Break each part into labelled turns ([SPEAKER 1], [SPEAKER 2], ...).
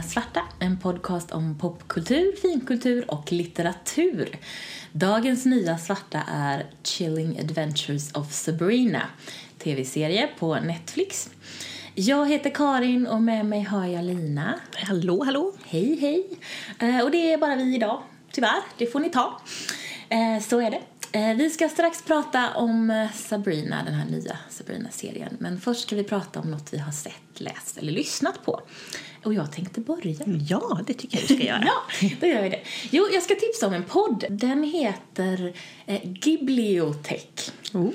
[SPEAKER 1] Nya Svarta, en podcast om popkultur, finkultur och litteratur. Dagens Nya Svarta är Chilling Adventures of Sabrina, tv-serie på Netflix. Jag heter Karin och med mig har jag Lina.
[SPEAKER 2] Hallå, hallå.
[SPEAKER 1] Hej, hej. Eh, och det är bara vi idag, tyvärr. Det får ni ta. Eh, så är det. Eh, vi ska strax prata om Sabrina, den här nya Sabrina-serien. Men först ska vi prata om något vi har sett, läst eller lyssnat på. Och jag tänkte börja.
[SPEAKER 2] Ja, det tycker jag du ska göra.
[SPEAKER 1] ja, då gör jag det. Jo, jag ska tipsa om en podd. Den heter eh, Gibliotech.
[SPEAKER 2] Oh.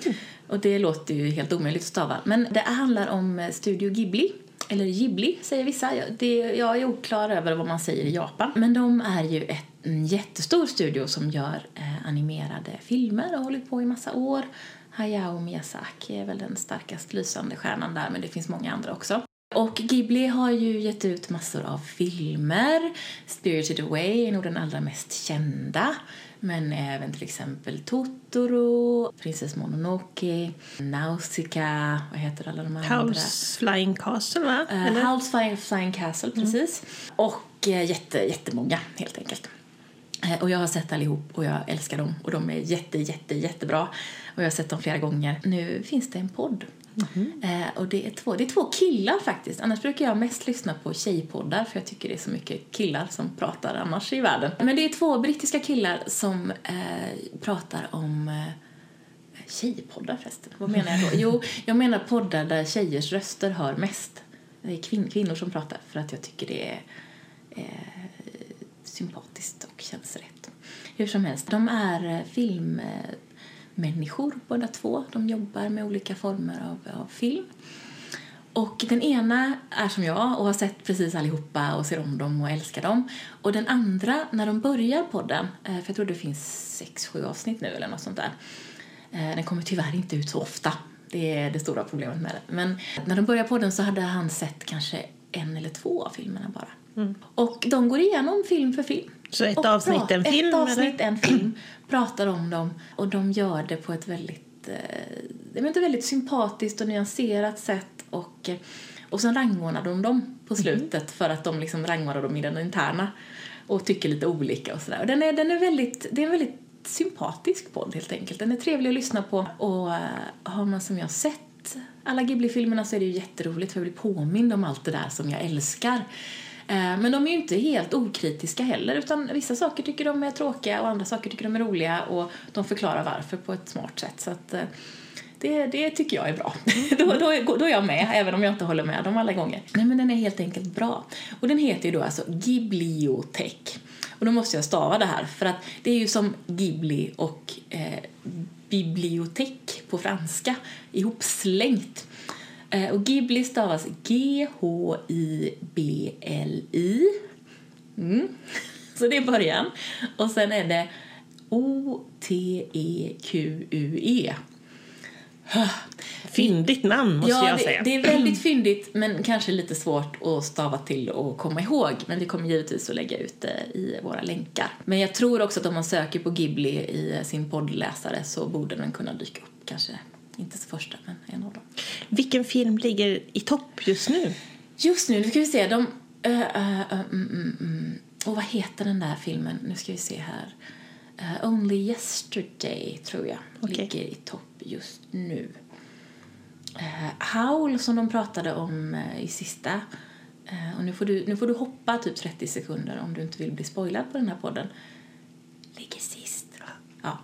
[SPEAKER 1] Och det låter ju helt omöjligt att stava. Men det handlar om eh, Studio Ghibli. Eller Ghibli säger vissa. Jag- Det, jag är oklar över vad man säger i Japan. Men de är ju ett, en jättestor studio som gör eh, animerade filmer och har hållit på i massa år. Hayao Miyazaki är väl den starkast lysande stjärnan där, men det finns många andra också. Och Ghibli har ju gett ut massor av filmer. Spirited Away är nog den allra mest kända. Men även till exempel Totoro, Prinsess Mononoke, Nausicaa, vad heter alla de andra?
[SPEAKER 2] House Flying Castle, va?
[SPEAKER 1] Uh? House Flying, Flying Castle, precis. Och uh, jätte, jättemånga, helt enkelt. Eh, Och jag har sett allihop och jag älskar dem. Och de är jätte, jätte, jättebra. Och jag har sett dem flera gånger. Nu finns det en podd. Eh, och det är, två, det är två killar faktiskt. Annars brukar jag mest lyssna på tjejpoddar för jag tycker det är så mycket killar som pratar annars i världen. Men det är två brittiska killar som eh, pratar om eh, Tjejpoddar förresten. Vad menar jag då? Jo, jag menar poddar där tjejers röster hör mest. Det är kvin- kvinnor som pratar för att jag tycker det är eh, sympatiskt och känns rätt. Hur som helst, de är eh, eh filmmänniskor båda två. De jobbar med olika former av, av film. Och den ena är som jag och har sett precis allihopa och ser om dem och älskar dem. Och den andra, när de börjar podden, eh, för jag tror det finns sex, sju avsnitt nu eller något sånt där. Eh, Den kommer tyvärr inte ut så ofta. Det är det stora problemet med det. Men när de började podden så hade han sett kanske en eller två av filmerna bara. Och de går igenom film för film.
[SPEAKER 2] Så ett
[SPEAKER 1] Och
[SPEAKER 2] avsnitt, en film,
[SPEAKER 1] Ett avsnitt,
[SPEAKER 2] eller?
[SPEAKER 1] en film. Pratar om dem och de gör det på ett väldigt, eh, ett väldigt sympatiskt och nyanserat sätt. Och, eh, och sen rangordnar de dem på slutet för att de liksom rangordnar dem i den interna och tycker lite olika och sådär. Den är, den är väldigt, det är en väldigt sympatisk podd helt enkelt. Den är trevlig att lyssna på och eh, har man som jag sett alla Ghibli-filmerna så är det ju jätteroligt för jag blir påmind om allt det där som jag älskar. Eh, men de är ju inte helt okritiska heller utan vissa saker tycker de är tråkiga och andra saker tycker de är roliga och de förklarar varför på ett smart sätt. Så att eh, det, det tycker jag är bra. då, då, då är jag med, även om jag inte håller med dem alla gånger. Nej, men den är helt enkelt bra. Och den heter ju då alltså Ghibliotech. Och då måste jag stava det här, för att det är ju som Ghibli och eh, bibliotek på franska ihopslängt. Eh, och Ghibli stavas G-H-I-B-L-I. Mm. Så det är början. Och sen är det O-T-E-Q-U-E.
[SPEAKER 2] Fyndigt namn, måste
[SPEAKER 1] ja,
[SPEAKER 2] jag
[SPEAKER 1] det,
[SPEAKER 2] säga.
[SPEAKER 1] det är väldigt fyndigt men kanske lite svårt att stava till och komma ihåg. Men vi kommer givetvis att lägga ut det i våra länkar. Men jag tror också att om man söker på Ghibli i sin poddläsare så borde den kunna dyka upp. Kanske inte första, men en av dem.
[SPEAKER 2] Vilken film ligger i topp just nu?
[SPEAKER 1] Just nu, nu ska vi se. De... Uh, uh, uh, mm, mm, mm. Och vad heter den där filmen? Nu ska vi se här. Eh, Only Yesterday, tror jag,
[SPEAKER 2] Okej.
[SPEAKER 1] ligger i topp just nu. Uh, Howl, som de pratade om i sista. Och nu får, du, nu får du hoppa typ 30 sekunder om du inte vill bli spoilad på den här podden. Ligger sist. Ja.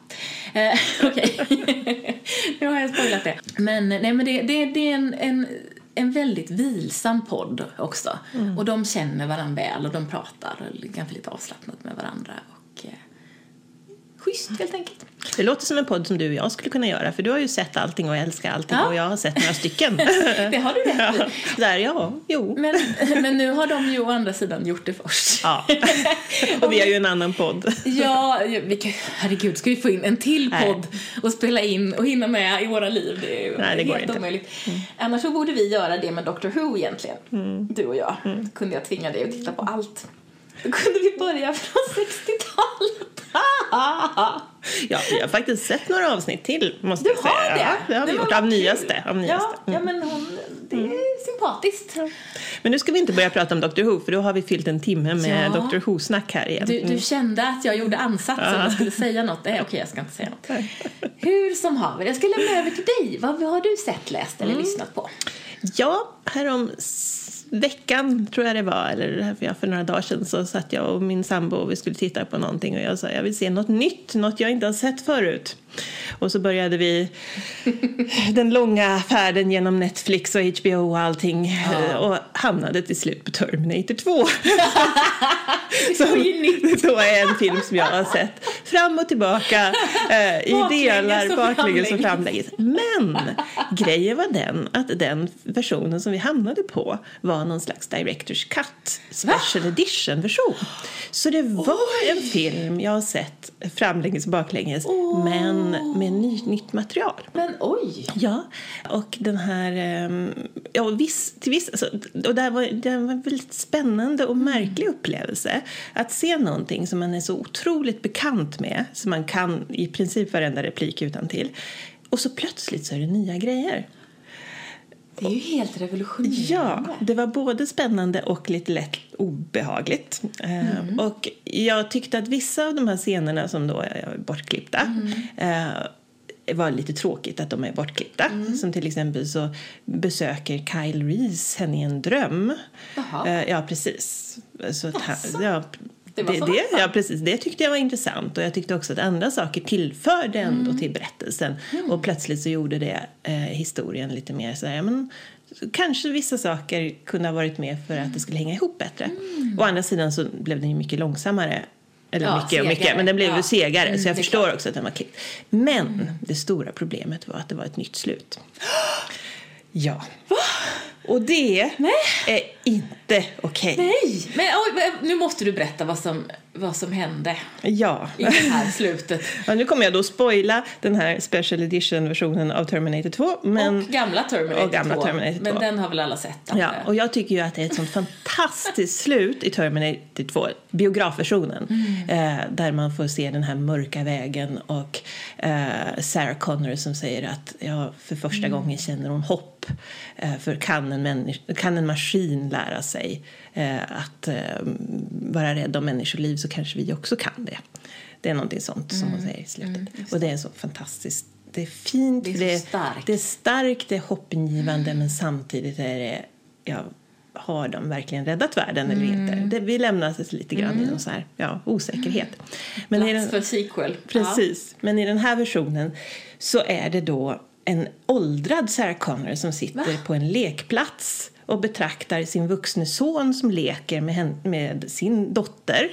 [SPEAKER 1] Eh, Okej. nu har jag spoilat det. Men, nej, men det, det, det är en, en, en väldigt vilsam podd också. Och de känner varandra väl och de pratar kanske lite avslappnat med varandra. Och, schysst helt enkelt.
[SPEAKER 2] Det låter som en podd som du och jag skulle kunna göra, för du har ju sett allting och älskar allting
[SPEAKER 1] Ja.
[SPEAKER 2] och jag har sett några stycken.
[SPEAKER 1] Det har du rätt
[SPEAKER 2] ja. Där, ja, jo.
[SPEAKER 1] Men, men nu har de ju å andra sidan gjort det först.
[SPEAKER 2] Ja. och vi har ju en annan podd.
[SPEAKER 1] Ja, vi kan, herregud, ska vi få in en till
[SPEAKER 2] Nej.
[SPEAKER 1] podd och spela in och hinna med i våra liv? Det är ju
[SPEAKER 2] Nej, det går
[SPEAKER 1] helt
[SPEAKER 2] inte. Mm.
[SPEAKER 1] omöjligt. Annars så borde vi göra det med Doctor Who egentligen, du och jag.
[SPEAKER 2] Mm.
[SPEAKER 1] Kunde jag tvinga dig att titta på allt. Då kunde vi börja från 60-talet.
[SPEAKER 2] Ja, vi har faktiskt sett några avsnitt till, måste
[SPEAKER 1] Du
[SPEAKER 2] jag säga.
[SPEAKER 1] har det?
[SPEAKER 2] Ja, det har vi
[SPEAKER 1] Nej, men
[SPEAKER 2] gjort. Av nyaste. Av nyaste.
[SPEAKER 1] Ja, ja, men hon, det är sympatiskt.
[SPEAKER 2] Men nu ska vi inte börja prata om Dr Who för då har vi fyllt en timme med
[SPEAKER 1] Ja.
[SPEAKER 2] Dr Who-snack här igen.
[SPEAKER 1] Du,
[SPEAKER 2] Mm.
[SPEAKER 1] du kände att jag gjorde ansatsen
[SPEAKER 2] Ja.
[SPEAKER 1] och skulle säga något. Nej, okej, jag ska inte säga något. Hur som haver, jag ska lämna över till dig. Vad har du sett, läst
[SPEAKER 2] Mm.
[SPEAKER 1] eller lyssnat på?
[SPEAKER 2] Ja, härom veckan tror jag det var, eller ja, för några dagar sedan så satt jag och min sambo och vi skulle titta på någonting och jag sa jag vill se något nytt, något jag inte har sett förut. Och så började vi den långa färden genom Netflix och HBO och allting eh, och hamnade till slut på Terminator 2.
[SPEAKER 1] Det var ju nytt.
[SPEAKER 2] Så är en film som jag har sett fram och tillbaka eh, i
[SPEAKER 1] Baklänges
[SPEAKER 2] delar, baklänges och
[SPEAKER 1] framlänges.
[SPEAKER 2] Men grejen var den att den versionen som vi hamnade på var någon slags Directors Cut Special Edition version. Så det var en film jag har sett framlänges och baklänges men med ny, nytt material.
[SPEAKER 1] Men oj!
[SPEAKER 2] Ja, och den här... ehm, Ja, viss, till viss, alltså, och det, här var, det var en väldigt spännande och märklig upplevelse. Att se någonting som man är så otroligt bekant med, som man kan i princip varenda replik utan till. Och så plötsligt så är det nya grejer.
[SPEAKER 1] Det är ju helt revolutionerande.
[SPEAKER 2] Ja, det var både spännande och lite lätt obehagligt. Eh, Och jag tyckte att vissa av de här scenerna som då är bortklippta eh, var lite tråkigt att de är bortklippta. Som till exempel så besöker Kyle Reese henne i en dröm.
[SPEAKER 1] Jaha.
[SPEAKER 2] Eh, ja, precis. Så att han, ja,
[SPEAKER 1] Det var
[SPEAKER 2] det, ja, precis. Det tyckte jag var intressant och jag tyckte också att andra saker tillförde ändå
[SPEAKER 1] Mm.
[SPEAKER 2] till berättelsen. Och plötsligt så gjorde det eh, historien lite mer så här, ja, men kanske vissa saker kunde ha varit med för att det skulle hänga ihop bättre. Å andra sidan så blev den ju mycket långsammare. Eller
[SPEAKER 1] Mm. Ja,
[SPEAKER 2] mycket och mycket, men den blev
[SPEAKER 1] Ja.
[SPEAKER 2] ju segare
[SPEAKER 1] Mm,
[SPEAKER 2] så jag
[SPEAKER 1] är
[SPEAKER 2] förstår
[SPEAKER 1] klart. Mm.
[SPEAKER 2] också att den var klippt. Men det stora problemet var att det var ett nytt slut. Ja. Och det är inte okej.
[SPEAKER 1] Nej! Men oj, men nu måste du berätta vad som, vad som hände
[SPEAKER 2] Ja.
[SPEAKER 1] i det här slutet.
[SPEAKER 2] ja. Nu kommer jag då spoila den här special edition-versionen av Terminator 2. Men...
[SPEAKER 1] och gamla Terminator
[SPEAKER 2] och gamla
[SPEAKER 1] 2.
[SPEAKER 2] Terminator
[SPEAKER 1] Men
[SPEAKER 2] 2.
[SPEAKER 1] den har väl alla sett?
[SPEAKER 2] Ja,
[SPEAKER 1] antar jag.
[SPEAKER 2] och jag tycker ju att det är ett sånt fantastiskt slut i Terminator 2, biografversionen,
[SPEAKER 1] Mm.
[SPEAKER 2] eh, där man får se den här mörka vägen och eh, Sarah Connor som säger att ja, för första
[SPEAKER 1] Mm.
[SPEAKER 2] gången känner hon hopp, eh, för kan en, kan en maskin lära sig eh, att eh, vara rädd om människoliv så kanske vi också kan det. Det är någonting sånt som
[SPEAKER 1] Mm.
[SPEAKER 2] hon säger i slutet. och det är så fantastiskt. Det är fint,
[SPEAKER 1] Det är så starkt.
[SPEAKER 2] det är starkt, det är hoppingivande men samtidigt är det, ja, har de verkligen räddat världen eller inte? Det, vi lämnas lite grann i någon så här, ja, osäkerhet. Men i
[SPEAKER 1] Plats
[SPEAKER 2] den,
[SPEAKER 1] för sequel.
[SPEAKER 2] precis, men i den här versionen så är det då en åldrad Sarah Connor som sitter
[SPEAKER 1] Va?
[SPEAKER 2] på en lekplats och betraktar sin vuxne son som leker med, med sin dotter.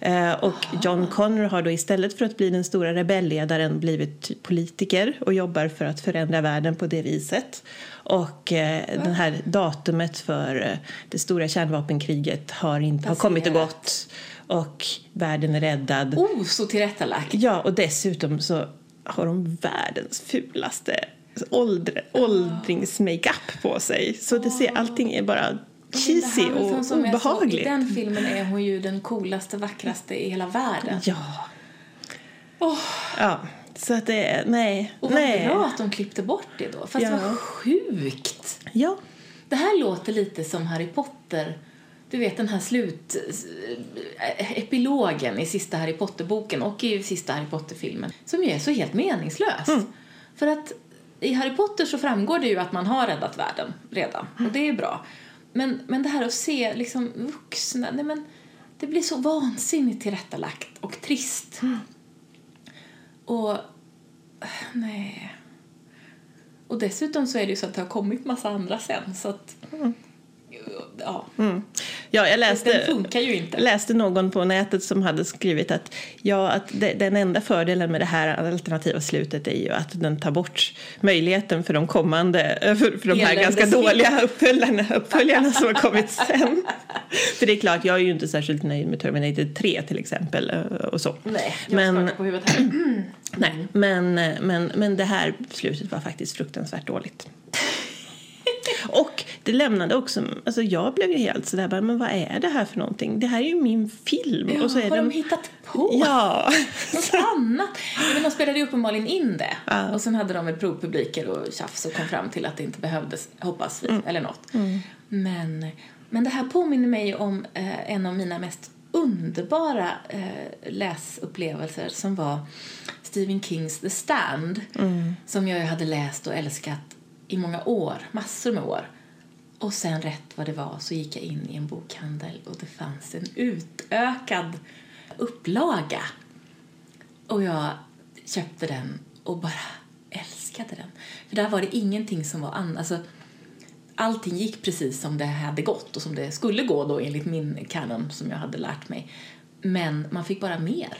[SPEAKER 2] Eh, och John Connor har då istället för att bli den stora rebellledaren blivit politiker och jobbar för att förändra världen på det viset. Och eh, det här datumet för eh, det stora kärnvapenkriget har, inte, har kommit och gått. Och världen är räddad.
[SPEAKER 1] Oh, så tillrättalagt.
[SPEAKER 2] Ja, och dessutom så har de världens fulaste åldr, åldringsmakeup på sig. Så det ser, allting är bara cheesy
[SPEAKER 1] Hamilton
[SPEAKER 2] och
[SPEAKER 1] Så, I
[SPEAKER 2] obehagligt.
[SPEAKER 1] den filmen är hon ju den coolaste, vackraste i hela världen.
[SPEAKER 2] Ja.
[SPEAKER 1] Åh,
[SPEAKER 2] ja, så att det är, nej,
[SPEAKER 1] och vad
[SPEAKER 2] nej.
[SPEAKER 1] bra att de klippte bort det då. Fast
[SPEAKER 2] Ja.
[SPEAKER 1] det var sjukt.
[SPEAKER 2] Ja,
[SPEAKER 1] Det här låter lite som Harry Potter. Du vet den här slut... eh, i sista Harry Potter-boken och i sista Harry Potter-filmen. Som ju är så helt meningslös.
[SPEAKER 2] Mm.
[SPEAKER 1] För att i Harry Potter så framgår det ju att man har räddat världen redan. Och det är bra. Men, men det här att se liksom vuxna... Nej men, det blir så vansinnigt tillrättalagt och trist. Och... eh, Nej. Och dessutom så är det ju så att det har kommit massa andra sen så att... Ja,
[SPEAKER 2] mm. ja jag
[SPEAKER 1] den
[SPEAKER 2] läste,
[SPEAKER 1] funkar ju inte.
[SPEAKER 2] läste någon på nätet som hade skrivit att, ja, att det, den enda fördelen med det här alternativa slutet är ju att den tar bort möjligheten för de kommande, för, för de här ganska dåliga uppföljarna, uppföljarna som har kommit sen. för det är klart, jag är ju inte särskilt nöjd med Terminator 3 till exempel eh, och så.
[SPEAKER 1] Nej, jag
[SPEAKER 2] men,
[SPEAKER 1] på huvudet här.
[SPEAKER 2] nej, men, men, men det här slutet var faktiskt fruktansvärt dåligt. Och det lämnade också, alltså jag blev ju helt sådär, bara, men vad är det här för någonting? Det här är ju min film.
[SPEAKER 1] Ja,
[SPEAKER 2] och så är
[SPEAKER 1] har
[SPEAKER 2] det,
[SPEAKER 1] de hittat på
[SPEAKER 2] Ja.
[SPEAKER 1] något annat? Ja, Men de spelade ju uppenbarligen in det.
[SPEAKER 2] Ja.
[SPEAKER 1] Och sen hade de ett provpubliker och tjafs och kom fram till att det inte behövdes, hoppas vi,
[SPEAKER 2] Mm.
[SPEAKER 1] eller något. Men, men det här påminner mig om eh, en av mina mest underbara eh, läsupplevelser som var Stephen Kings The Stand som jag hade läst och älskat i många år, massor med år. Och sen rätt vad det var så gick jag in i en bokhandel och det fanns en utökad upplaga. Och jag köpte den och bara älskade den. För där var det ingenting som var annat. Alltså, allting gick precis som det hade gått och som det skulle gå då enligt min kanon som jag hade lärt mig. Men man fick bara mer.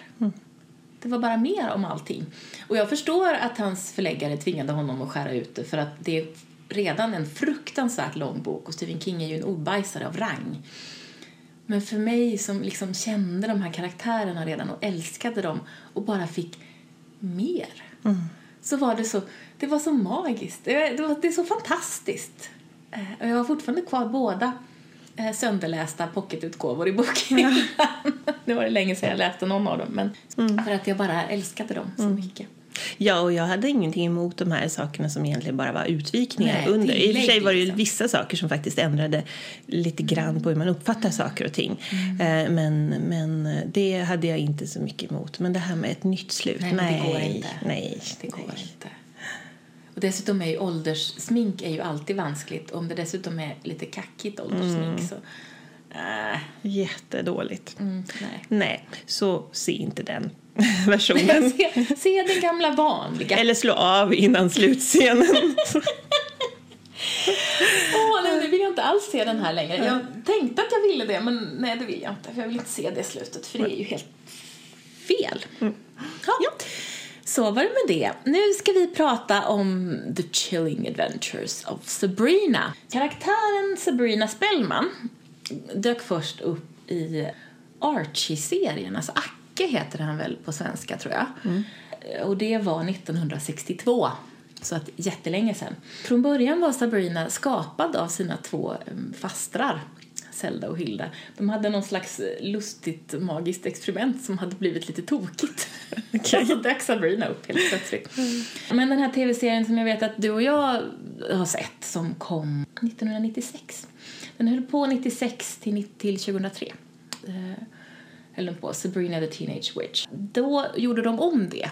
[SPEAKER 1] Det var bara mer om allting. Och jag förstår att hans förläggare tvingade honom att skära ut det för att det redan en fruktansvärt lång bok och Stephen King är ju en ordbajsare av rang. Men för mig som liksom kände de här karaktärerna redan och älskade dem och bara fick mer så var det så, det var så magiskt. Det, var, det är så fantastiskt. Eh, Och jag har fortfarande kvar båda eh, sönderlästa pocketutgåvor i bokhyllan. nu var det länge sedan jag läste någon av dem, men för att jag bara älskade dem så mycket.
[SPEAKER 2] Ja, och jag hade ingenting emot de här sakerna som egentligen bara var utvikningar
[SPEAKER 1] Nej,
[SPEAKER 2] under. I och för sig var det ju
[SPEAKER 1] liksom.
[SPEAKER 2] vissa saker som faktiskt ändrade lite grann på hur man uppfattar saker och ting. Eh, Men, men det hade jag inte så mycket emot. Men det här med ett nytt slut,
[SPEAKER 1] Nej, men det går
[SPEAKER 2] nej,
[SPEAKER 1] inte.
[SPEAKER 2] nej.
[SPEAKER 1] Det går
[SPEAKER 2] nej.
[SPEAKER 1] inte. Och dessutom är ju ålderssmink är ju alltid vanskligt. Om det dessutom är lite kackigt ålderssmink så... Äh,
[SPEAKER 2] Jättedåligt.
[SPEAKER 1] mm, nej.
[SPEAKER 2] Nej, så se inte den versionen.
[SPEAKER 1] se, se den gamla vanliga.
[SPEAKER 2] Eller slå av innan slutscenen.
[SPEAKER 1] Åh, nej, nu vill jag inte alls se den här längre. Jag tänkte att jag ville det, men nej, det vill jag inte. För jag vill inte se det slutet, för det är ju helt fel. Ja. Så var det med det. Nu ska vi prata om The Chilling Adventures of Sabrina. Karaktären Sabrina Spellman dök först upp i Archie-serien. Alltså Acke heter han väl på svenska, tror jag. Och det var 1962. Så att jättelänge sedan. Från början var Sabrina skapad av sina två em, fastrar, Zelda och Hilda. De hade någon slags eh, lustigt magiskt experiment som hade blivit lite tokigt. Och så dök Sabrina upp helt plötsligt. Men den här tv-serien som jag vet att du och jag har sett som kom 1996. Den höll på 96 till, 90 till 2003. Höll den på, Sabrina the Teenage Witch. Då gjorde de om det.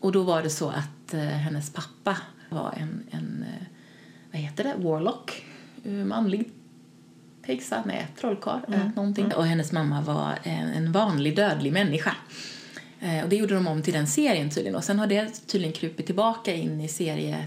[SPEAKER 1] Och då var det så att eh, hennes pappa var en, en eh, vad heter det, warlock, eh, manlig häxa, nej, trollkarl, mm. någonting. Och hennes mamma var en, en vanlig dödlig människa. Eh, och det gjorde de om till den serien tydligen. Och sen har det tydligen krupit tillbaka in i serie,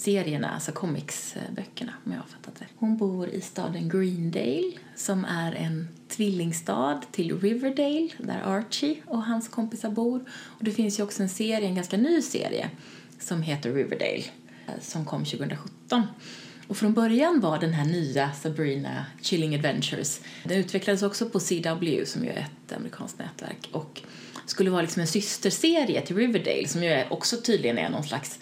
[SPEAKER 1] serierna, alltså comicsböckerna om jag har fattat det. Hon bor i staden Greendale som är en tvillingstad till Riverdale där Archie och hans kompisar bor. Och det finns ju också en serie, en ganska ny serie som heter Riverdale eh, som kom 2017. Och från början var den här nya Sabrina Chilling Adventures, den utvecklades också på CW som ju är ett amerikanskt nätverk och skulle vara liksom en systerserie till Riverdale som ju också tydligen är någon slags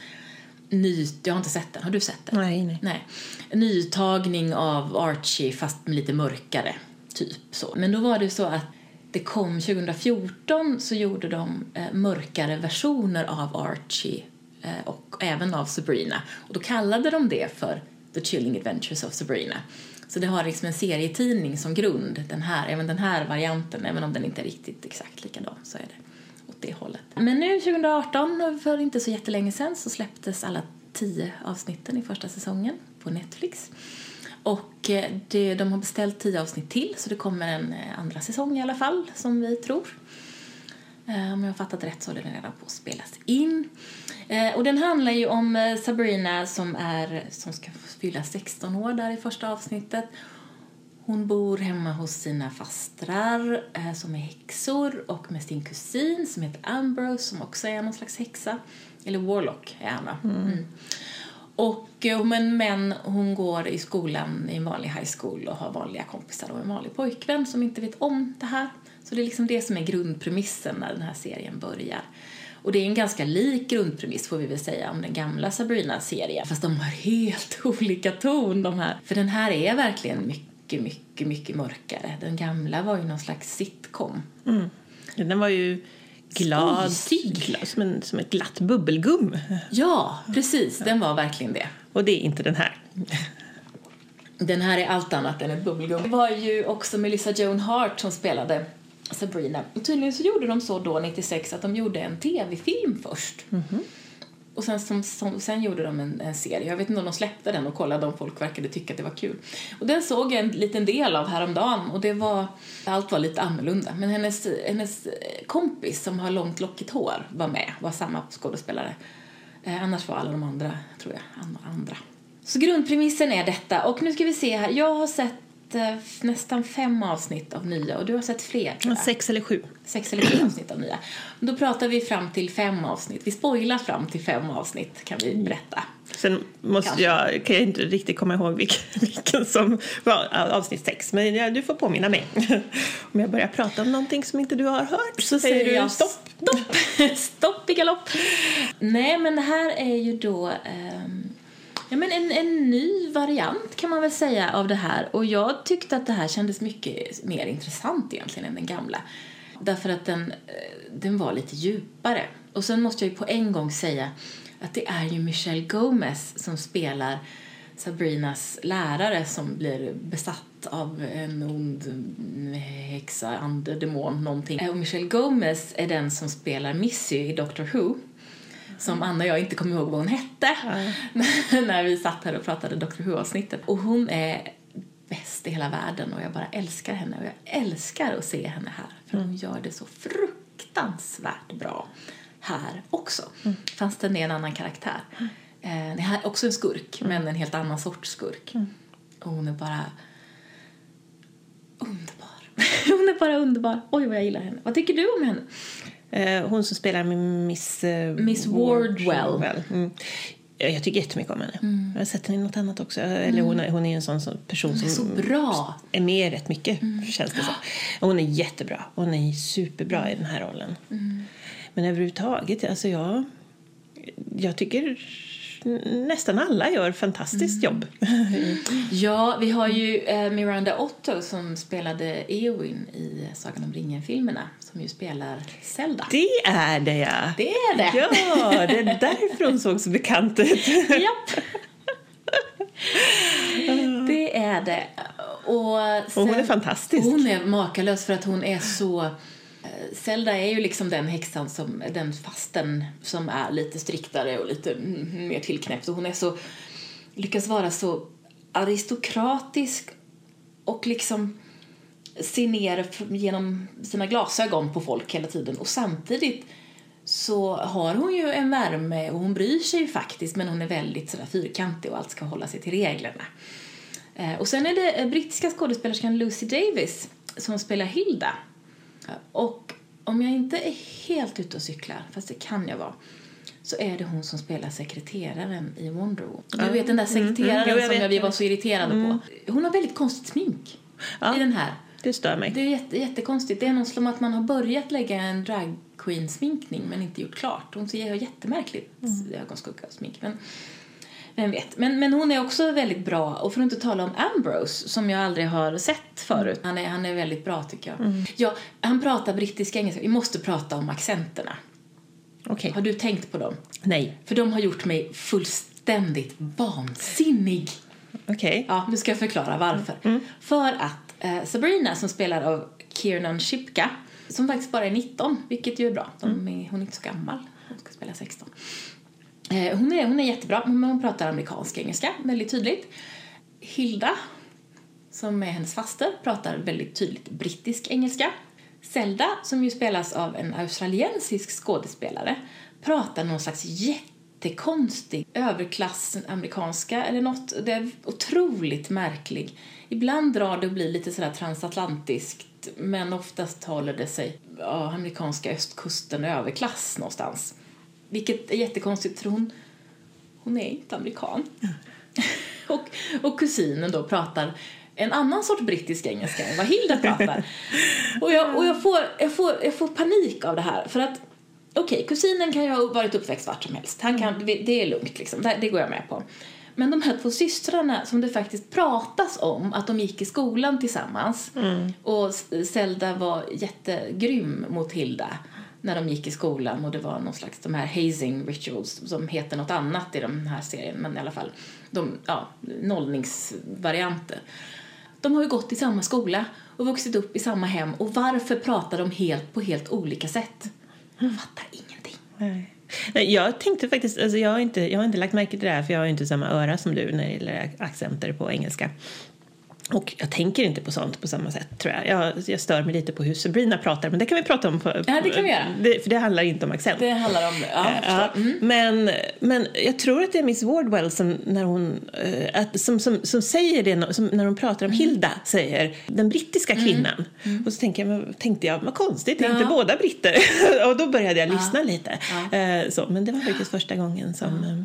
[SPEAKER 1] ny, jag har inte sett den, har du sett den?
[SPEAKER 2] Nej, nej.
[SPEAKER 1] Nej. Nytagning av Archie fast med lite mörkare, typ så. Men då var det så att det kom 2014 så gjorde de eh, mörkare versioner av Archie eh, och även av Sabrina. Och då kallade de det för The Chilling Adventures of Sabrina. Så det har liksom en serietidning som grund, den här, även den här varianten, även om den inte är riktigt exakt likadan så är det åt det hållet. Men nu 2018, för inte så jättelänge sedan, så släpptes alla tio avsnitten i första säsongen på Netflix. Och eh, det, de har beställt tio avsnitt till, så det kommer en eh, andra säsong i alla fall, som vi tror. Eh, om jag har fattat rätt så håller den redan på att spelas in. Och den handlar ju om Sabrina som, är, som ska fylla 16 år där i första avsnittet. Hon bor hemma hos sina fastrar eh, som är häxor och med sin kusin som heter Ambrose som också är någon slags häxa. Eller Warlock är han va? Mm. Och, eh, men, men hon går i skolan i en vanlig high school och har vanliga kompisar och en vanlig pojkvän som inte vet om det här. Så det är liksom det som är grundpremissen när den här serien börjar. Och det är en ganska lik grundpremiss får vi väl säga om den gamla Sabrina-serien. Fast de har helt olika ton de här. För den här är verkligen mycket, mycket, mycket mörkare. Den gamla var ju någon slags sitcom.
[SPEAKER 2] Mm. Den var ju glad, glad som, en, som ett glatt bubbelgum.
[SPEAKER 1] Ja, precis. Den var verkligen det.
[SPEAKER 2] Och det är inte den här.
[SPEAKER 1] Den här är allt annat än ett bubbelgum. Det var ju också Melissa Joan Hart som spelade Sabrina. Och tydligen så gjorde de så då, 96, att de gjorde en tv-film först. Och sen, som, som, sen gjorde de en, en serie. Jag vet inte om de släppte den och kollade om folk verkade tycka att det var kul. Och den såg jag en liten del av häromdagen och det var, allt var lite annorlunda. Men hennes, hennes kompis som har långt lockigt hår var med, var samma skådespelare. Eh, annars var alla de andra, tror jag, andra. Så grundpremissen är detta. Och nu ska vi se här. Jag har sett eh, nästan fem avsnitt av nya och du har sett fler jag.
[SPEAKER 2] Sex eller sju.
[SPEAKER 1] Sex eller sju avsnitt av nya. Då pratar vi fram till fem avsnitt. Vi spoilar fram till fem avsnitt kan vi berätta.
[SPEAKER 2] Sen måste
[SPEAKER 1] Kanske.
[SPEAKER 2] jag, kan jag inte riktigt komma ihåg vilken, vilken som var avsnitt sex. Men ja, du får påminna mig. Om jag börjar prata om någonting som inte du har hört så säger du
[SPEAKER 1] jag
[SPEAKER 2] stopp.
[SPEAKER 1] Stopp! stopp i galopp! Nej, men det här är ju då ehm, ja, men en, en ny variant kan man väl säga av det här. Och jag tyckte att det här kändes mycket mer intressant egentligen än den gamla. Därför att den, eh, den var lite djupare. Och sen måste jag ju på en gång säga att det är ju Michelle Gomez som spelar Sabrinas lärare som blir besatt av en ond häxa, ande, demon, någonting. Eh, och Michelle Gomez är den som spelar Missy i Doctor Who. Som Anna och jag inte kommer ihåg vad hon hette när vi satt här och pratade Doctor Who-avsnittet. Och hon är bäst i hela världen och jag bara älskar henne och jag älskar att se henne här för hon gör det så fruktansvärt bra här också. Fast den är en annan karaktär. Eh, det här är också en skurk, men en helt annan sorts skurk. Och hon är bara underbar. hon är bara underbar. Oj, vad jag gillar henne. Vad tycker du om henne?
[SPEAKER 2] Eh, Hon som spelar Miss, eh,
[SPEAKER 1] Miss Wardwell.
[SPEAKER 2] Mm. Ja, Jag tycker jättemycket om henne. Jag har sett henne i något annat också. Eller hon, är, hon är en sån som person
[SPEAKER 1] är
[SPEAKER 2] som
[SPEAKER 1] så bra.
[SPEAKER 2] är med rätt mycket, känns det som. Hon är jättebra. Hon är superbra i den här rollen. Men överhuvudtaget, alltså jag, jag tycker nästan alla gör fantastiskt jobb.
[SPEAKER 1] Ja, vi har ju eh, Miranda Otto som spelade Eowyn i Sagan om ringen-filmerna som ju spelar Zelda.
[SPEAKER 2] Det är det, ja!
[SPEAKER 1] Det är det!
[SPEAKER 2] Ja, det är därför hon såg så bekant ut.
[SPEAKER 1] Japp. Det är det. Och, sen,
[SPEAKER 2] Och hon är fantastisk.
[SPEAKER 1] Hon är makalös för att hon är så... eh, Zelda är ju liksom den häxan som, den fasten som är lite striktare och lite mer tillknäppt och hon är så, lyckas vara så aristokratisk och liksom se ner genom sina glasögon på folk hela tiden och samtidigt så har hon ju en värme och hon bryr sig ju faktiskt men hon är väldigt sådär fyrkantig och allt ska hålla sig till reglerna. Eh, Och sen är det eh, brittiska skådespelerskan Lucy Davis som spelar Hilda. Och om jag inte är helt ute och cyklar, fast det kan jag vara, så är det hon som spelar sekreteraren i Wonder Woman. Du vet den där sekreteraren
[SPEAKER 2] Mm, Jo, jag
[SPEAKER 1] som vi var så irriterade på. Hon har väldigt konstigt smink
[SPEAKER 2] Ja.
[SPEAKER 1] i den här.
[SPEAKER 2] Det stör mig.
[SPEAKER 1] Det är jätte, jättekonstigt. Det är något som att man har börjat lägga en drag queen sminkning men inte gjort klart. Hon ser jättemärkligt
[SPEAKER 2] Mm.
[SPEAKER 1] ögonskugga och smink. Men, vem vet. Men, men hon är också väldigt bra. Och för att inte tala om Ambrose som jag aldrig har sett förut. Han är, han är väldigt bra tycker jag.
[SPEAKER 2] Mm.
[SPEAKER 1] Ja, han pratar brittiska engelska. Vi måste prata om accenterna.
[SPEAKER 2] Okej.
[SPEAKER 1] Har du tänkt på dem?
[SPEAKER 2] Nej.
[SPEAKER 1] För de har gjort mig fullständigt vansinnig.
[SPEAKER 2] Okej.
[SPEAKER 1] Ja, nu ska jag förklara varför. För att eh, Sabrina som spelar av Kiernan Shipka, som faktiskt bara är 19, vilket ju är bra. De är, hon är inte så gammal, hon ska spela 16. Eh, hon, är, hon är jättebra, men hon pratar amerikansk engelska väldigt tydligt. Hilda, som är hennes faster, pratar väldigt tydligt brittisk engelska. Zelda, som ju spelas av en australiensisk skådespelare, pratar någon slags jättekonstig överklass amerikanska eller något. Det är otroligt märklig. Ibland drar det och blir lite sådär transatlantiskt men oftast håller det sig ja, amerikanska östkusten överklass någonstans. Vilket är jättekonstigt för hon, hon är inte amerikan. och, och kusinen då pratar en annan sorts brittisk engelska än vad Hilda pratar. och jag, och jag, får, jag, får, jag får panik av det här. För att okej, okay, kusinen kan ju ha varit uppväxt vart som helst. Han kan, det är lugnt liksom, det, det går jag med på. Men de här två systrarna som det faktiskt pratas om att de gick i skolan tillsammans mm. och Zelda var jättegrym mot Hilda när de gick i skolan och det var någon slags de här hazing rituals som heter något annat i den här serien men i alla fall de, ja, nollningsvarianter. De har ju gått i samma skola och vuxit upp i samma hem och varför pratar de helt på helt olika sätt? Jag fattar ingenting.
[SPEAKER 2] Nej. Jag tänkte faktiskt, alltså jag, har inte, jag har inte lagt märke till det här för jag har inte samma öra som du när det gäller accenter på engelska. Och jag tänker inte på sånt på samma sätt tror jag. Jag, jag stör mig lite på hur Sabrina pratar men det kan vi prata om. På,
[SPEAKER 1] ja, det kan vi göra.
[SPEAKER 2] Det, för det handlar inte om accent.
[SPEAKER 1] Det handlar om, ja,
[SPEAKER 2] ja mm. men, men jag tror att det är Miss Wardwell som, när hon, äh, att, som, som, som säger det som, när hon pratar om mm. Hilda, säger den brittiska mm. kvinnan. Mm. Och så tänker jag, tänkte jag, vad konstigt, är inte båda britter? och då började jag lyssna lite. Äh, så, men det var faktiskt första gången som...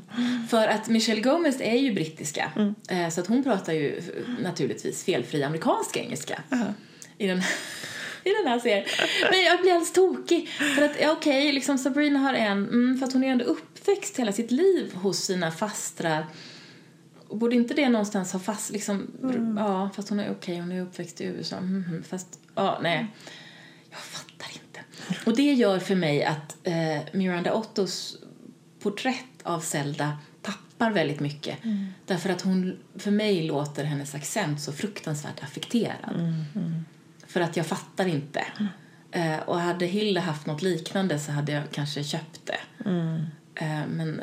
[SPEAKER 1] För att Michelle Gomez är ju brittiska, mm. så att hon pratar ju naturligtvis precis felfri amerikansk engelska uh-huh. i, den, i den här serien. Men jag blir alldeles tokig. För att, okej, okay, liksom Sabrina har en, mm, för att hon är ändå uppväxt hela sitt liv hos sina fastrar. Borde inte det någonstans ha fast, liksom, mm. ja, fast hon är okej, okay, hon är uppväxt i USA, mm, mm, fast, ja, nej. Jag fattar inte. Och det gör för mig att eh, Miranda Ottos porträtt av Zelda tappar väldigt mycket. Mm. Därför att hon, för mig låter hennes accent så fruktansvärt affekterad. Mm. Mm. För att jag fattar inte. Uh, och hade Hilda haft något liknande så hade jag kanske köpt det. Uh, men,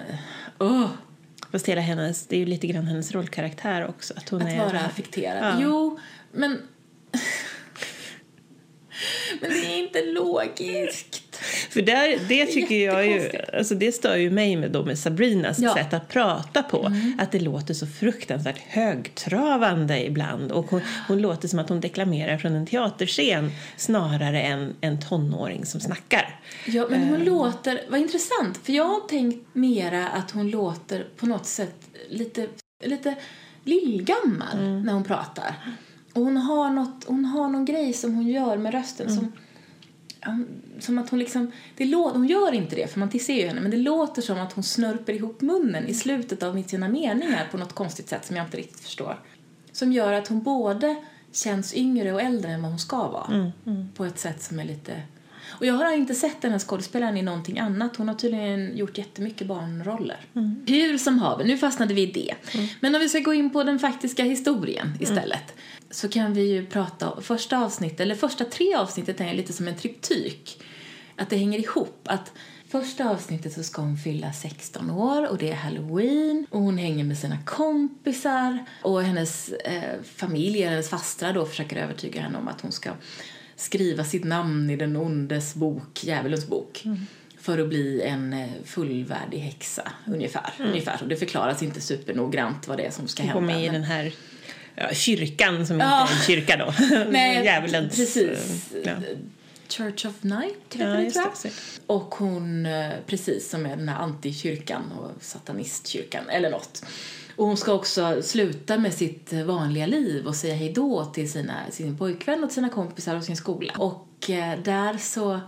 [SPEAKER 1] uh.
[SPEAKER 2] Fast hela hennes, det är ju lite grann hennes rollkaraktär också. Att, hon
[SPEAKER 1] att
[SPEAKER 2] är,
[SPEAKER 1] vara affekterad. Ja. Jo, men men det är inte logiskt.
[SPEAKER 2] För där, det tycker jag ju, alltså det stör ju mig med, då med Sabrinas ja. sätt att prata på. Mm. Att det låter så fruktansvärt högtravande ibland. Och hon, hon, låter som att hon deklamerar från en teaterscen snarare än en tonåring som snackar.
[SPEAKER 1] Ja, men hon uh. låter, vad intressant, för jag har tänkt mera att hon låter på något sätt lite, lite lillgammal mm. när hon pratar. Och hon har, något, hon har någon grej som hon gör med rösten mm. som som att hon liksom, det låter, hon gör inte det för man ser ju henne, men det låter som att hon snörper ihop munnen i slutet av sina meningar på något konstigt sätt som jag inte riktigt förstår. Som gör att hon både känns yngre och äldre än vad hon ska vara. Mm, mm. På ett sätt som är lite... Och jag har inte sett den här skådespelaren i någonting annat. Hon har tydligen gjort jättemycket barnroller. Mm. Hur som haver, nu fastnade vi i det. Mm. Men om vi ska gå in på den faktiska historien mm. istället så kan vi ju prata, första avsnittet, eller första tre avsnittet är lite som en triptyk. Att det hänger ihop. Att Första avsnittet så ska hon fylla 16 år och det är halloween och hon hänger med sina kompisar och hennes eh, familj, hennes fastrar då försöker övertyga henne om att hon ska skriva sitt namn i den ondes bok, djävulens bok. Mm. för att bli en eh, fullvärdig häxa, ungefär. Mm. ungefär. Och det förklaras inte supernoggrant vad det är som ska hända.
[SPEAKER 2] Gå med i den här ja, kyrkan som ja. inte är en kyrka då.
[SPEAKER 1] Nej, Djävulens, precis. Ja. Church of Night heter ja, det, tror jag. Och hon, eh, precis, som är den här antikyrkan och satanistkyrkan, eller nåt. Och hon ska också sluta med sitt vanliga liv och säga hej då till sina, sin pojkvän och sina kompisar och sin skola. Och eh, där så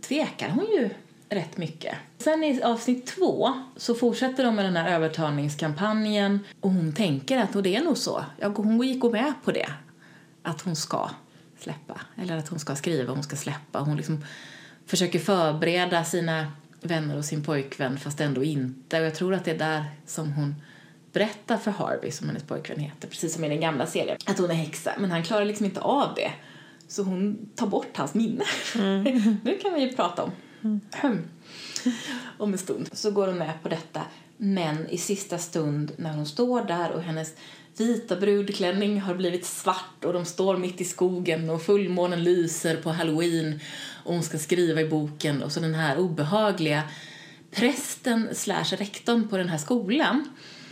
[SPEAKER 1] tvekar hon ju rätt mycket. Sen i avsnitt två så fortsätter de med den här övertalningskampanjen och hon tänker att och det är nog så. Hon gick och med på det. Att hon ska släppa. Eller att hon ska skriva hon ska släppa. Hon liksom försöker förbereda sina vänner och sin pojkvän fast ändå inte. Och jag tror att det är där som hon berättar för Harvey, som hennes pojkvän heter, precis som i den gamla serien, att hon är häxa. Men han klarar liksom inte av det. Så hon tar bort hans minne. Mm. nu kan vi ju prata om Mm. Om en stund så går hon med på detta. Men i sista stund när hon står där och hennes vita brudklänning har blivit svart och de står mitt i skogen och fullmånen lyser på halloween och hon ska skriva i boken och så den här obehagliga prästen slash rektorn på den här skolan,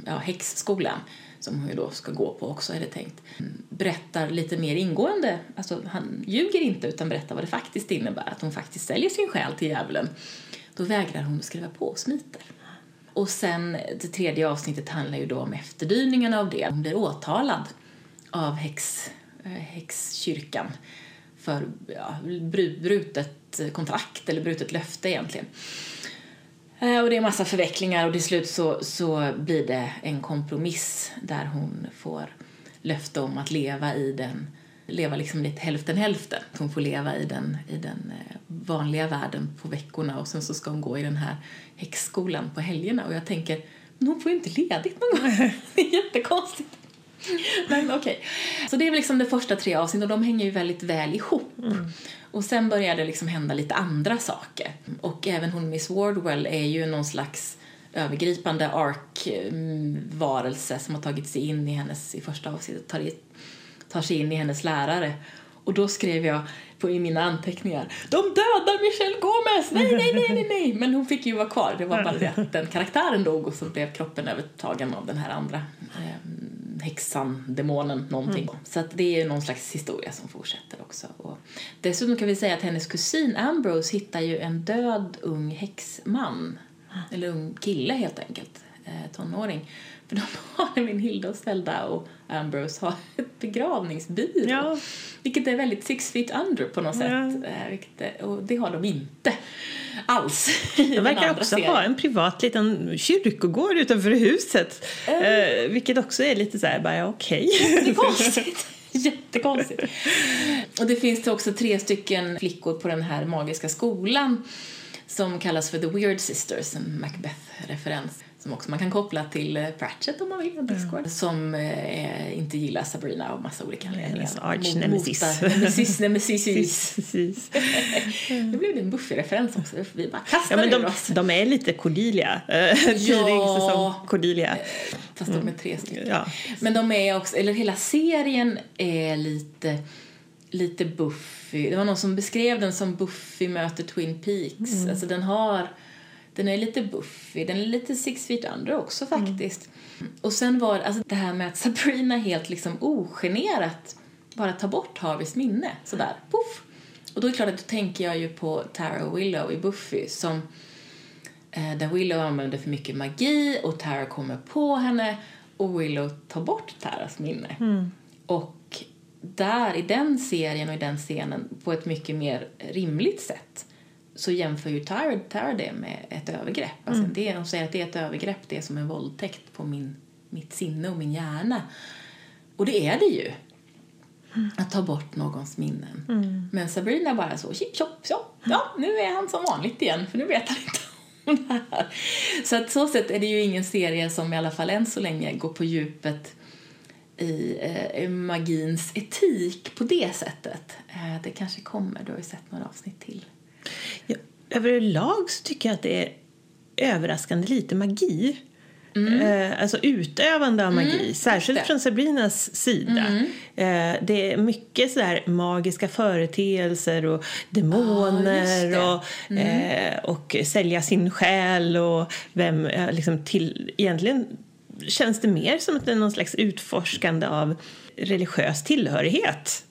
[SPEAKER 1] ja häxskolan, som hon ju då ska gå på också är det tänkt, mm. berättar lite mer ingående, alltså han ljuger inte utan berättar vad det faktiskt innebär, att hon faktiskt säljer sin själ till djävulen. Då vägrar hon att skriva på och smiter. Och sen det tredje avsnittet handlar ju då om efterdyningarna av det. Hon blir åtalad av häx, eh, häxkyrkan för ja, brutet kontrakt eller brutet löfte egentligen. Eh, och det är massa förvecklingar och till slut så, så blir det en kompromiss där hon får löfte om att leva i den leva liksom lite hälften hälften. Hon får leva i den, i den eh, vanliga världen på veckorna och sen så ska hon gå i den här häxskolan på helgerna och jag tänker men hon får ju inte ledigt någon gång. Det är jättekonstigt. Men okej. Så det är väl liksom de första tre avsnitten och de hänger ju väldigt väl ihop. Och sen börjar det liksom hända lite andra saker. Och även hon Miss Wardwell är ju någon slags övergripande ark-varelse som har tagit sig in i hennes, i första avsnittet, tar, i, tar sig in i hennes lärare. Och då skrev jag på, i mina anteckningar De dödar Michelle Gomez! Nej, nej, nej, nej, nej! Men hon fick ju vara kvar. Det var bara det att den karaktären dog och så blev kroppen övertagen av den här andra eh, häxan, demonen, någonting. Så att det är någon slags historia som fortsätter också. Och dessutom kan vi säga att hennes kusin Ambrose hittar ju en död ung häxman. Eller ung kille helt enkelt. Eh, tonåring. För de har nämligen Hilda och Zelda och Ambrose har ett begravningsbyrå.
[SPEAKER 2] Ja.
[SPEAKER 1] Vilket är väldigt six feet under på något
[SPEAKER 2] Ja.
[SPEAKER 1] sätt. Eh, vilket och det har de inte alls
[SPEAKER 2] De verkar också
[SPEAKER 1] serien.
[SPEAKER 2] ha en privat liten kyrkogård utanför huset. Eh, vilket också är lite så här, bara okej.
[SPEAKER 1] Jättekonstigt. Jättekonstigt. Och det finns det också tre stycken flickor på den här magiska skolan som kallas för The Weird Sisters, en Macbeth-referens som också man kan koppla till eh, Pratchett om man vill, en Discord, som eh, inte gillar Sabrina av massa olika anledningar.
[SPEAKER 2] Hennes arch-nemesis.
[SPEAKER 1] Nemesis. Nu blev det en Buffy-referens också. Vi bara kastar
[SPEAKER 2] Ja, men de,
[SPEAKER 1] oss.
[SPEAKER 2] de är lite Cordelia. Eh, Tidig säsong Cordelia.
[SPEAKER 1] Fast de är tre stycken.
[SPEAKER 2] Ja.
[SPEAKER 1] Men de är också, eller hela serien är lite, lite Buffy. Det var någon som beskrev den som Buffy möter Twin Peaks. Alltså den har, den är lite Buffy, den är lite Six Feet Under också faktiskt. Och sen var alltså det här med att Sabrina helt liksom ogenerat bara tar bort Harveys minne sådär, poff. Och då är det klart att då tänker jag ju på Tara och Willow i Buffy som eh, där Willow använder för mycket magi och Tara kommer på henne och Willow tar bort Taras minne. Och där, i den serien och i den scenen, på ett mycket mer rimligt sätt så jämför ju Tara, Tara det med ett övergrepp. Alltså det, de säger att det är ett övergrepp, det är som en våldtäkt på min, mitt sinne och min hjärna. Och det är det ju. Att ta bort någons minnen. Men Sabrina bara så, chip chop chop. Ja, nu är han som vanligt igen, för nu vet han inte om det här. Så att så sätt är det ju ingen serie som i alla fall än så länge går på djupet i eh, magins etik på det sättet. Eh, det kanske kommer, du har ju sett några avsnitt till.
[SPEAKER 2] Ja, överlag så tycker jag att det är överraskande lite magi. Eh, alltså utövande av magi, särskilt
[SPEAKER 1] det.
[SPEAKER 2] från Sabrinas sida. Eh, det är mycket sådär magiska företeelser och demoner
[SPEAKER 1] Ja,
[SPEAKER 2] och, eh, och sälja sin själ och vem, eh, liksom till, egentligen känns det mer som att det är någon slags utforskande av religiös tillhörighet.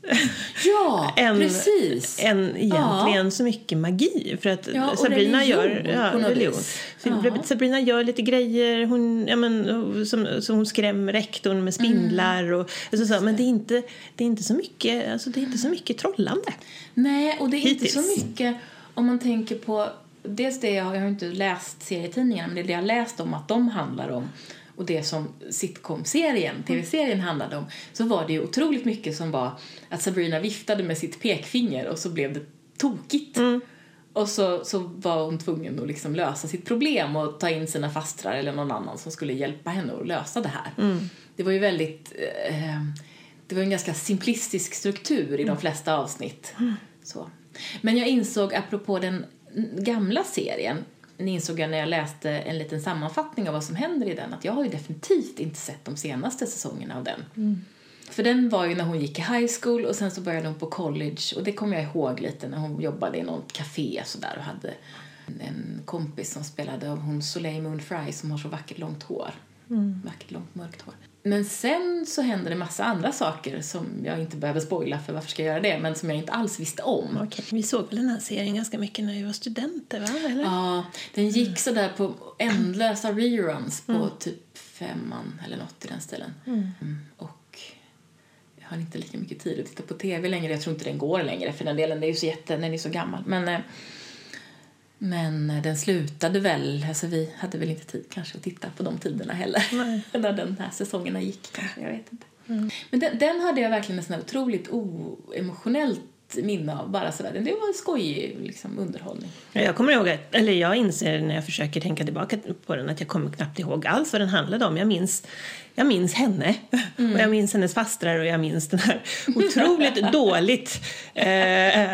[SPEAKER 1] Ja,
[SPEAKER 2] än,
[SPEAKER 1] precis.
[SPEAKER 2] än egentligen så mycket magi. För att
[SPEAKER 1] Ja,
[SPEAKER 2] Sabrina
[SPEAKER 1] religion
[SPEAKER 2] gör, ja, religion.
[SPEAKER 1] Ja.
[SPEAKER 2] Sabrina gör lite grejer, hon, ja, men, som, som hon skrämmer rektorn med spindlar.
[SPEAKER 1] Mm.
[SPEAKER 2] Och, alltså, så, men det är, inte, det, är inte så mycket, alltså, det är inte så mycket trollande.
[SPEAKER 1] Nej, och det är inte så
[SPEAKER 2] Hittills.
[SPEAKER 1] mycket om man tänker på dels det jag, jag har inte läst serietidningarna men det är det jag läst om att de handlar om och det som sitcom-serien, tv-serien handlade om så var det ju otroligt mycket som var att Sabrina viftade med sitt pekfinger och så blev det tokigt. Och så, så var hon tvungen att liksom lösa sitt problem och ta in sina fastrar eller någon annan som skulle hjälpa henne att lösa det här. Det var ju väldigt... Eh, det var en ganska simplistisk struktur i de flesta avsnitt. Så. Men jag insåg, apropå den gamla serien, insåg jag när jag läste en liten sammanfattning av vad som händer i den att jag har ju definitivt inte sett de senaste säsongerna av den. För den var ju när hon gick i high school och sen så började hon på college och det kommer jag ihåg lite när hon jobbade i något café sådär och hade en kompis som spelade av hon Soleil Moon Frye som har så vackert långt hår. Vackert långt mörkt hår. Men sen så händer det massa andra saker som jag inte behöver spoila för varför ska jag göra det, men som jag inte alls visste om.
[SPEAKER 2] Okej. Vi såg väl den här serien ganska mycket när vi var studenter, va? Eller?
[SPEAKER 1] Ja, den gick så där på ändlösa reruns på typ femman eller något i den stilen. Mm, Och jag har inte lika mycket tid att titta på tv längre. Jag tror inte den går längre för den delen. Det är ju så jätte, den är så gammal. Men, eh, men eh, den slutade väl, alltså vi hade väl inte tid kanske att titta på de tiderna heller. När den här säsongerna gick kanske, jag vet inte. Men den, den hade jag verkligen här otroligt oemotionellt minne av. Bara sådär. Det var en skojig liksom, underhållning.
[SPEAKER 2] Ja, Jag kommer ihåg, att, eller jag inser när jag försöker tänka tillbaka på den att jag kommer knappt ihåg alls vad den handlade om. Jag minns, jag minns henne och jag minns hennes fastrar och jag minns den här otroligt dåligt eh,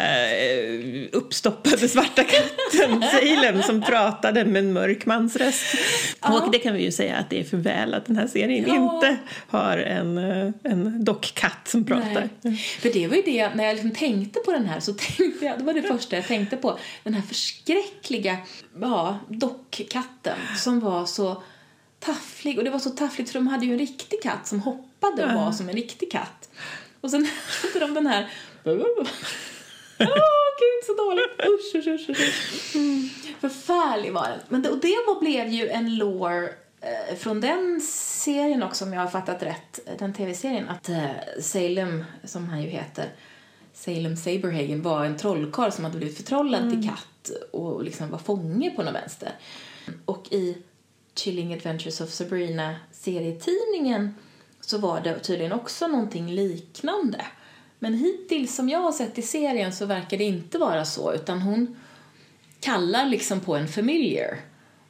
[SPEAKER 2] uppstoppade svarta katten Salem som pratade med en mörk mans röst.
[SPEAKER 1] Ja.
[SPEAKER 2] Och det kan vi ju säga att det är för väl att den här serien
[SPEAKER 1] Ja.
[SPEAKER 2] inte har en, eh, en dockkatt som pratar.
[SPEAKER 1] Nej. För det var ju det, när jag liksom tänkte på den här så tänkte jag, det var det första jag tänkte på, den här förskräckliga ja, dockkatten som var så tafflig. Och det var så taffligt för de hade ju en riktig katt som hoppade och var som en riktig katt. Och sen hade de den här Åh, gud så dåligt! Usch, usch, usch, usch. Mm. Förfärlig var den. Men det, och det var, blev ju en lore eh, från den serien också, om jag har fattat rätt, den tv-serien, att eh, Salem, som han ju heter, Salem Saberhagen var en trollkarl som hade blivit förtrollad till katt och liksom var fånge på något vänster. Och i Chilling Adventures of Sabrina serietidningen så var det tydligen också någonting liknande. Men hittills som jag har sett i serien så verkar det inte vara så utan hon kallar liksom på en familiar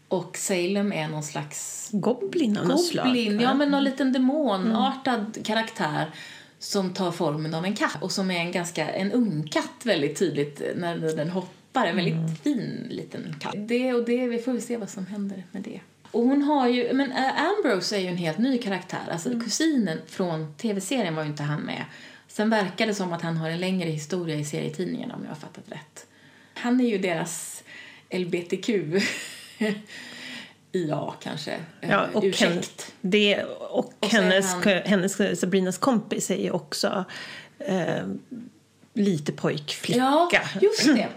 [SPEAKER 1] och Salem är någon slags
[SPEAKER 2] Goblin av något slag.
[SPEAKER 1] Ja men någon liten demonartad karaktär som tar formen av en katt och som är en ganska, en ungkatt väldigt tydligt när den hoppar, en väldigt fin liten katt. Det och det, vi får väl se vad som händer med det. Och hon har ju, men äh, Ambrose är ju en helt ny karaktär, alltså kusinen från tv-serien var ju inte han med. Sen verkar det som att han har en längre historia i serietidningen om jag har fattat rätt. Han är ju deras LBTQ IA kanske. eh,
[SPEAKER 2] Ja, och,
[SPEAKER 1] ursäkt.
[SPEAKER 2] det, och,
[SPEAKER 1] Och
[SPEAKER 2] hennes,
[SPEAKER 1] han-
[SPEAKER 2] hennes, Sabrinas kompis är ju också eh, lite pojkflicka.
[SPEAKER 1] Ja, just det.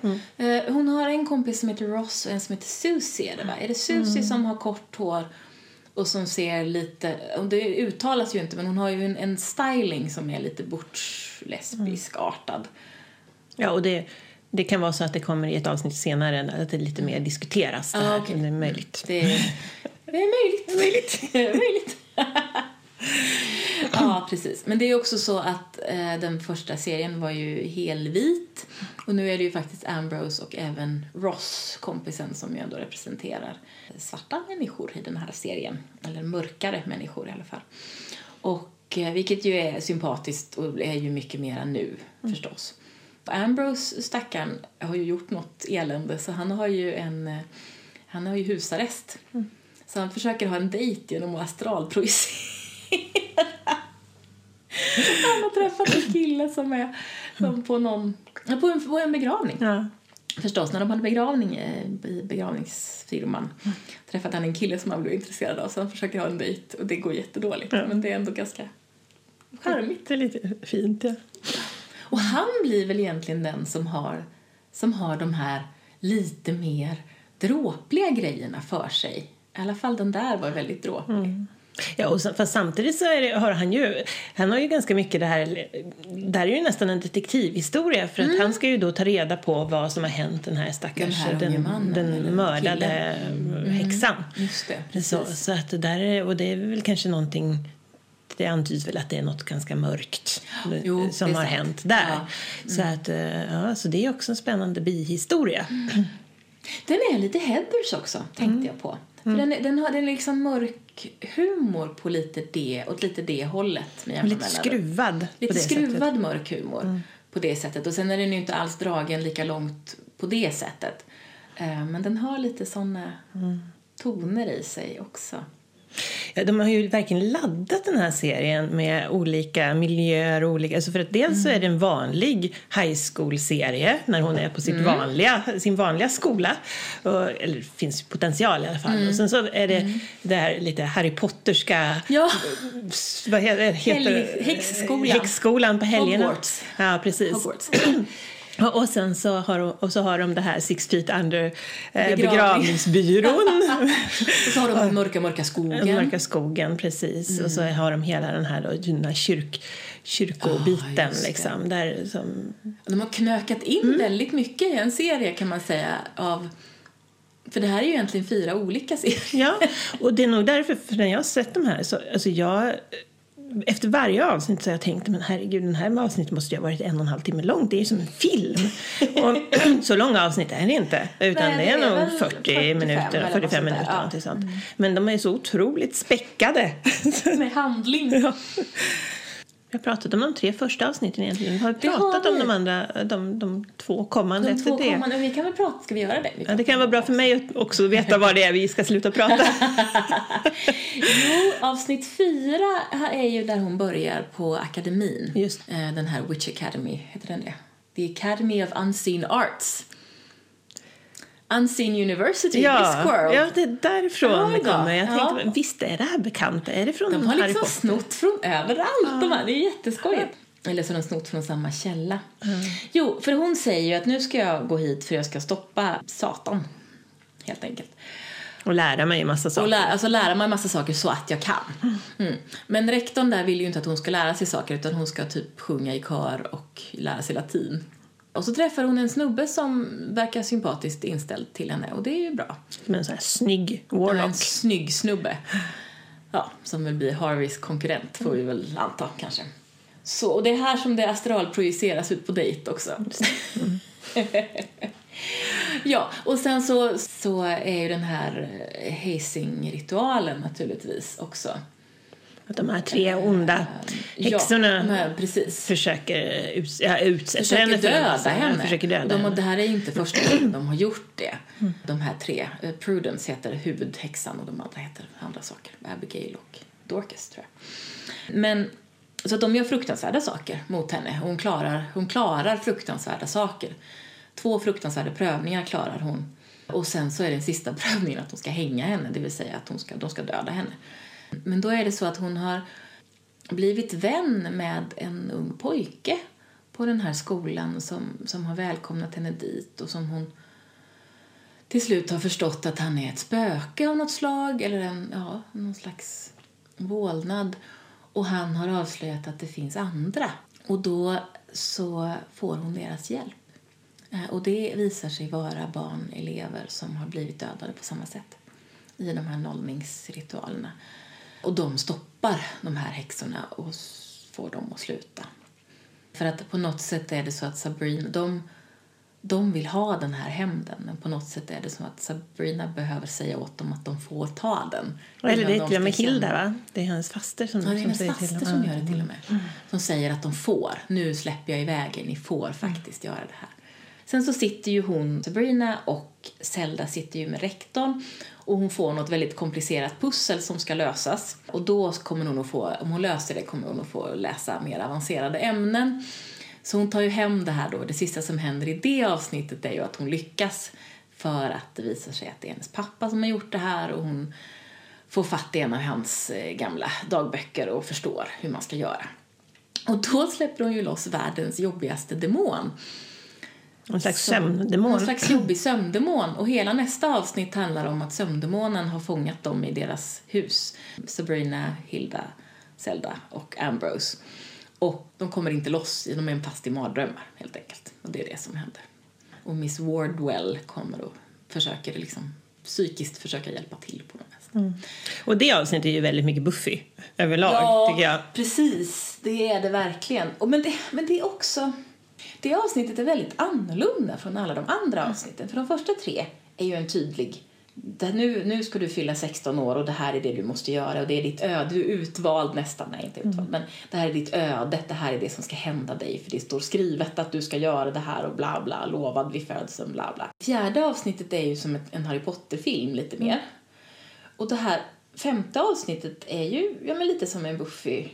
[SPEAKER 1] Eh, Hon har en kompis som heter Ross och en som heter Susie. Är det, va? Är det Susie som har kort hår och som ser lite... Och det uttalas ju inte, men hon har ju en, en styling som är lite butch-lesbisk-artad.
[SPEAKER 2] Ja, och det, det kan vara så att det kommer i ett avsnitt senare att det lite mer diskuteras. Det, här.
[SPEAKER 1] okej.
[SPEAKER 2] det är möjligt.
[SPEAKER 1] Det är, det är möjligt. Möjligt. ja, precis. Men det är också så att eh, den första serien var ju helvit och nu är det ju faktiskt Ambrose och även Ross, kompisen, som ju ändå representerar svarta människor i den här serien. Eller mörkare människor i alla fall. Och eh, vilket ju är sympatiskt och är ju mycket mer nu förstås. Ambrose, stackaren, har ju gjort något elände så han har ju en eh, han har ju husarrest. Så han försöker ha en dejt genom att astralprojicera. han har träffat en kille som är som på någon, på en, på en begravning.
[SPEAKER 2] Ja.
[SPEAKER 1] Förstås, när de hade begravning eh, i begravningsfirman träffade han en kille som han blev intresserad av så han försöker ha en dejt och det går jättedåligt.
[SPEAKER 2] Ja.
[SPEAKER 1] Men det är ändå ganska charmigt.
[SPEAKER 2] Det är lite fint, ja.
[SPEAKER 1] Och han blir väl egentligen den som har, som har de här lite mer dråpliga grejerna för sig. I alla fall den där var väldigt dråplig.
[SPEAKER 2] Ja, och så, fast samtidigt så det, har han ju, han har ju ganska mycket det här, det här är ju nästan en detektivhistoria för att han ska ju då ta reda på vad som har hänt den här stackars,
[SPEAKER 1] Den här
[SPEAKER 2] den,
[SPEAKER 1] mannen,
[SPEAKER 2] den mördade häxan.
[SPEAKER 1] Just det, precis.
[SPEAKER 2] Så, så att det där är, och det är väl kanske någonting det antyds väl att det är något ganska mörkt
[SPEAKER 1] Jo,
[SPEAKER 2] som har
[SPEAKER 1] sant.
[SPEAKER 2] hänt där.
[SPEAKER 1] Ja.
[SPEAKER 2] Så, att, eh, ja, så det är också en spännande bihistoria.
[SPEAKER 1] Den är lite Heathers också, tänkte jag på. För den, den har den liksom mörk humor på lite det, åt lite det hållet. Med
[SPEAKER 2] Lite skruvad
[SPEAKER 1] Lite skruvad
[SPEAKER 2] sättet.
[SPEAKER 1] mörk humor på det sättet. Och sen är den ju inte alls dragen lika långt på det sättet. Eh, Men den har lite såna toner i sig också.
[SPEAKER 2] Ja, de har ju verkligen laddat den här serien med olika miljöer och olika... Alltså för att dels mm. så är det en vanlig high school-serie när hon är på sitt mm. vanliga, sin vanliga skola. Och, eller det finns potential i alla fall. Mm. Och sen så är det mm. det här lite Harry Potterska...
[SPEAKER 1] Ja.
[SPEAKER 2] Vad heter, heter
[SPEAKER 1] Häxskolan.
[SPEAKER 2] Häxskolan på helgerna.
[SPEAKER 1] Hogwarts.
[SPEAKER 2] Ja, precis.
[SPEAKER 1] Hogwarts.
[SPEAKER 2] Och sen så har, och så har de det här Six Feet Under eh, begravningsbyrån.
[SPEAKER 1] och så har de Mörka, mörka skogen.
[SPEAKER 2] Mörka skogen, precis. Mm. Och så har de hela den här, då, den här kyrk, kyrkobiten. Oh, liksom, där som...
[SPEAKER 1] De har knökat in mm. väldigt mycket i en serie kan man säga av för det här är ju egentligen fyra olika serier.
[SPEAKER 2] Ja, och det är nog därför, för när jag har sett de här så, alltså jag efter varje avsnitt så har jag tänkt men herregud, den här avsnittet måste ju ha varit en och en halv timme långt. Det är ju som en film. och så långa avsnitt är det inte. Utan Nej, det är, det är nog 40 45 minuter, 45 minuter. Ja. Sånt. Mm. Men de är så otroligt späckade.
[SPEAKER 1] Med handling. ja.
[SPEAKER 2] Vi har pratat om de tre första avsnitten egentligen. Vi har pratat om de andra, de, de två kommande de
[SPEAKER 1] efter
[SPEAKER 2] två
[SPEAKER 1] det. Kommande, vi kan väl prata, ska vi göra det? Vi
[SPEAKER 2] ja, det kan vara bra för mig att också veta vad det är vi ska sluta prata.
[SPEAKER 1] jo, avsnitt fyra är ju där hon börjar på akademin.
[SPEAKER 2] Just.
[SPEAKER 1] Eh, den här Witch Academy, heter den det? The Academy of Unseen Arts. Unseen University,
[SPEAKER 2] ja,
[SPEAKER 1] Discworld.
[SPEAKER 2] Ja, det är därifrån det kommer. Jag tänkte, ja. visst är det här bekant? Är det från
[SPEAKER 1] De har
[SPEAKER 2] Harry
[SPEAKER 1] liksom
[SPEAKER 2] Potter?
[SPEAKER 1] snott från överallt. Ja. De här. Det är jätteskojigt. Eller så har de snott från samma källa. Mm. Jo, för hon säger ju att nu ska jag gå hit för jag ska stoppa Satan. Helt enkelt.
[SPEAKER 2] Och lära mig en massa saker.
[SPEAKER 1] Och lära, alltså lära mig en massa saker så att jag kan. Mm. Men rektorn där vill ju inte att hon ska lära sig saker utan hon ska typ sjunga i kör och lära sig latin. Och så träffar hon en snubbe som verkar sympatiskt inställd till henne och det är ju bra.
[SPEAKER 2] Som en sån här snygg warlock.
[SPEAKER 1] En snygg snubbe. Ja, som väl blir Harveys konkurrent får vi väl anta kanske. Så, och det är här som det astralprojiceras ut på dejt också. Mm. ja, och sen så, så är ju den här hazing-ritualen naturligtvis också
[SPEAKER 2] att de här tre onda häxorna
[SPEAKER 1] ja, precis.
[SPEAKER 2] försöker ut, ja, utsätta
[SPEAKER 1] försöker
[SPEAKER 2] henne.
[SPEAKER 1] Döda henne.
[SPEAKER 2] Försöker döda
[SPEAKER 1] de, Det här är inte första gången de har gjort det. Mm. De här tre. Eh, Prudence heter huvudhäxan och de andra heter andra saker. Abigail och Dorcas tror jag. Men så att de gör fruktansvärda saker mot henne. Hon klarar, hon klarar fruktansvärda saker. Två fruktansvärda prövningar klarar hon. Och sen så är den sista prövningen att de ska hänga henne, det vill säga att hon ska, de ska döda henne. Men då är det så att hon har blivit vän med en ung pojke på den här skolan som, som har välkomnat henne dit och som hon till slut har förstått att han är ett spöke av något slag eller en, ja, någon slags vålnad. Och han har avslöjat att det finns andra. Och då så får hon deras hjälp. Eh, och det visar sig vara barn, elever som har blivit dödade på samma sätt i de här nollningsritualerna. Och de stoppar de här häxorna och får dem att sluta. För att på något sätt är det så att Sabrina, de, de vill ha den här hämnden men på något sätt är det så att Sabrina behöver säga åt dem att de får ta den.
[SPEAKER 2] Eller det är till och med Hilda va? Det är hennes faster som,
[SPEAKER 1] ja, det är hennes
[SPEAKER 2] som
[SPEAKER 1] faster till som gör det till och med. Mm. Som säger att de får, nu släpper jag iväg er, ni får faktiskt mm. göra det här. Sen så sitter ju hon, Sabrina och Zelda sitter ju med rektorn och hon får något väldigt komplicerat pussel som ska lösas. Och då kommer hon att få, om hon löser det kommer hon att få läsa mer avancerade ämnen. Så hon tar ju hem det här då. Det sista som händer i det avsnittet är ju att hon lyckas för att det visar sig att det är hennes pappa som har gjort det här och hon får fatt i en av hans eh, gamla dagböcker och förstår hur man ska göra. Och då släpper hon ju loss världens jobbigaste demon
[SPEAKER 2] någon slags sömndemon.
[SPEAKER 1] Någon slags jobbig sömndemon. Och hela nästa avsnitt handlar om att sömndemonen har fångat dem i deras hus. Sabrina, Hilda, Zelda och Ambrose. Och de kommer inte loss, de är fast i mardrömmar helt enkelt. Och det är det som händer. Och Miss Wardwell kommer och försöker liksom psykiskt försöka hjälpa till på dem. Mm.
[SPEAKER 2] Och det avsnittet är ju väldigt mycket Buffy överlag ja, tycker jag.
[SPEAKER 1] precis. Det är det verkligen. Och men, det, men det är också det avsnittet är väldigt annorlunda från alla de andra avsnitten. För de första tre är ju en tydlig nu, nu ska du fylla 16 år och det här är det du måste göra och det är ditt öde. Du är utvald nästan, nej inte utvald, mm. men det här är ditt öde, det här är det som ska hända dig för det står skrivet att du ska göra det här och bla bla, lovad vid födseln, bla bla. Fjärde avsnittet är ju som ett, en Harry Potter-film lite mer. Mm. Och det här femte avsnittet är ju ja, men lite som en Buffy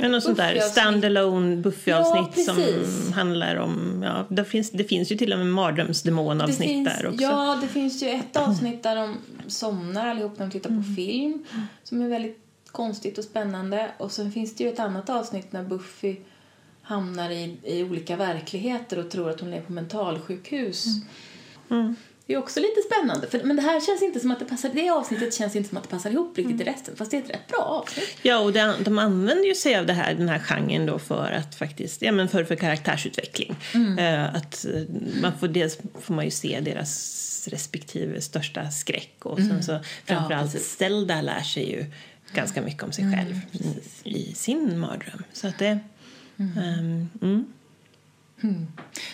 [SPEAKER 2] Ja, något sånt där standalone Buffy-avsnitt
[SPEAKER 1] Ja,
[SPEAKER 2] som handlar om... Ja, det, finns, det finns ju till och med mardrömsdemonavsnitt där också.
[SPEAKER 1] Ja, det finns ju ett avsnitt där de somnar allihop när de tittar
[SPEAKER 2] Mm.
[SPEAKER 1] på film som är väldigt konstigt och spännande. Och sen finns det ju ett annat avsnitt när Buffy hamnar i, i olika verkligheter och tror att hon är på mentalsjukhus.
[SPEAKER 2] Mm.
[SPEAKER 1] Det är också lite spännande. För, men det här känns inte som att det passar, det avsnittet känns inte som att det passar ihop riktigt i resten. Fast det är ett rätt bra avsnitt.
[SPEAKER 2] Ja, och det, de använder ju sig av det här, den här genren då för att faktiskt, ja men för, för karaktärsutveckling.
[SPEAKER 1] Mm.
[SPEAKER 2] Eh, att eh, man får, dels får man ju se deras respektive största skräck och sen så framförallt
[SPEAKER 1] Mm. precis.
[SPEAKER 2] Zelda lär sig ju ganska mycket om sig
[SPEAKER 1] Mm,
[SPEAKER 2] själv i, i sin mardröm. Så att det... ehm, mm.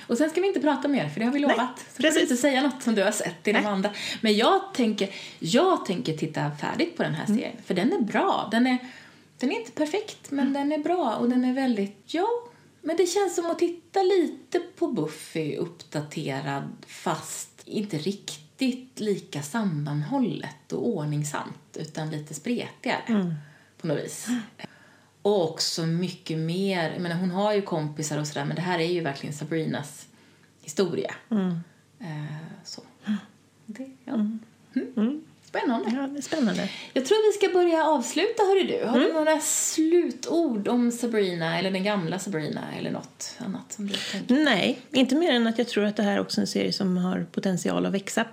[SPEAKER 1] Och sen ska vi inte prata mer, för det har vi lovat. så får du inte säga något som du har sett i de
[SPEAKER 2] Nej.
[SPEAKER 1] andra. Men jag tänker, jag tänker titta färdigt på den här serien, för den är bra. Den är, den är inte perfekt, men den är bra och den är väldigt, ja, men det känns som att titta lite på Buffy uppdaterad, fast inte riktigt lika sammanhållet och ordningsamt, utan lite spretigare på något vis. Och också mycket mer, jag menar hon har ju kompisar och sådär men det här är ju verkligen Sabrinas historia. Eh, så. Det, ja. Mm. Spännande.
[SPEAKER 2] Ja, det är spännande.
[SPEAKER 1] Jag tror vi ska börja avsluta hörru du. Har du några slutord om Sabrina eller den gamla Sabrina eller något annat som du tänker?
[SPEAKER 2] Nej, inte mer än att jag tror att det här är också en serie som har potential att växa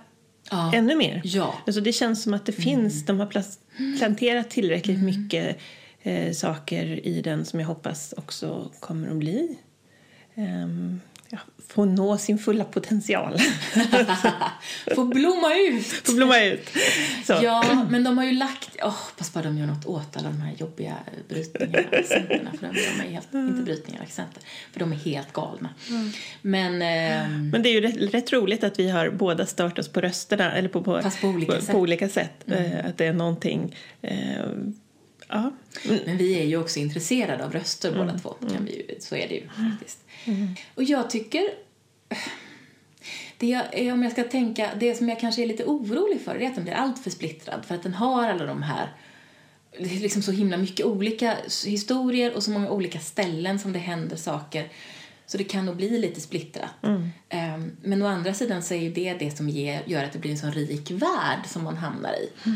[SPEAKER 1] Ja.
[SPEAKER 2] ännu mer.
[SPEAKER 1] Ja.
[SPEAKER 2] Alltså det känns som att det finns, de har planterat tillräckligt mycket eh, saker i den som jag hoppas också kommer att bli ehm, ja, få nå sin fulla potential.
[SPEAKER 1] Få blomma ut!
[SPEAKER 2] få blomma ut. Så.
[SPEAKER 1] Ja, men de har ju lagt... Åh, hoppas bara de gör något åt alla de här jobbiga brytningarna, accenterna. För de, är helt, inte brytningar, accenter. För de är helt galna. Men... ehm,
[SPEAKER 2] Men det är ju rätt, rätt roligt att vi har båda stört oss på rösterna, eller på, på,
[SPEAKER 1] på olika
[SPEAKER 2] på,
[SPEAKER 1] sätt.
[SPEAKER 2] på olika sätt. Eh, att det är någonting... Eh, ja.
[SPEAKER 1] Men vi är ju också intresserade av röster båda två. Kan vi ju, så är det ju faktiskt. Och jag tycker... Det jag, om jag ska tänka, det som jag kanske är lite orolig för är att den blir alltför splittrad. För att den har alla de här, det är liksom så himla mycket olika historier och så många olika ställen som det händer saker. Så det kan nog bli lite splittrat. Ehm, Men å andra sidan så är ju det det som ger, gör att det blir en sån rik värld som man hamnar i. Eh,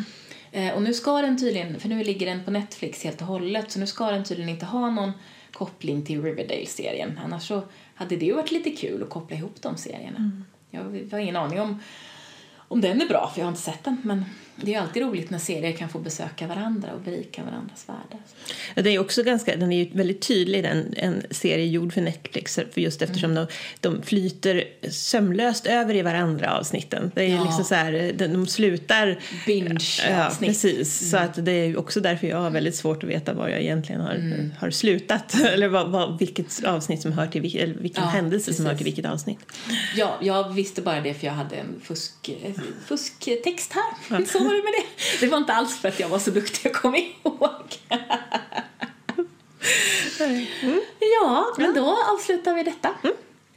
[SPEAKER 1] Och nu ska den tydligen, för nu ligger den på Netflix helt och hållet, så nu ska den tydligen inte ha någon koppling till Riverdale-serien. Annars så hade det ju varit lite kul att koppla ihop de serierna. Jag har ingen aning om, om den är bra, för jag har inte sett den. Men det är alltid roligt när serier kan få besöka varandra och berika varandras världar.
[SPEAKER 2] Ja, Det är också ganska, den är ju väldigt tydlig, den, en serie gjord för Netflix, för just eftersom de, de flyter sömlöst över i varandra avsnitten. Det är
[SPEAKER 1] Ja.
[SPEAKER 2] liksom så här, de, de slutar...
[SPEAKER 1] Binge-avsnitt.
[SPEAKER 2] Ja, precis. Så att det är också därför jag har väldigt svårt att veta var jag egentligen har, har slutat. Eller vad, vad, vilket avsnitt som hör till, eller vilken
[SPEAKER 1] Ja,
[SPEAKER 2] händelse som hör
[SPEAKER 1] precis.
[SPEAKER 2] till vilket avsnitt.
[SPEAKER 1] Ja, jag visste bara det för jag hade en fusk, fusktext här. Så var det med det. Det var inte alls för att jag var så duktig att komma ihåg. Ja, men då avslutar vi detta.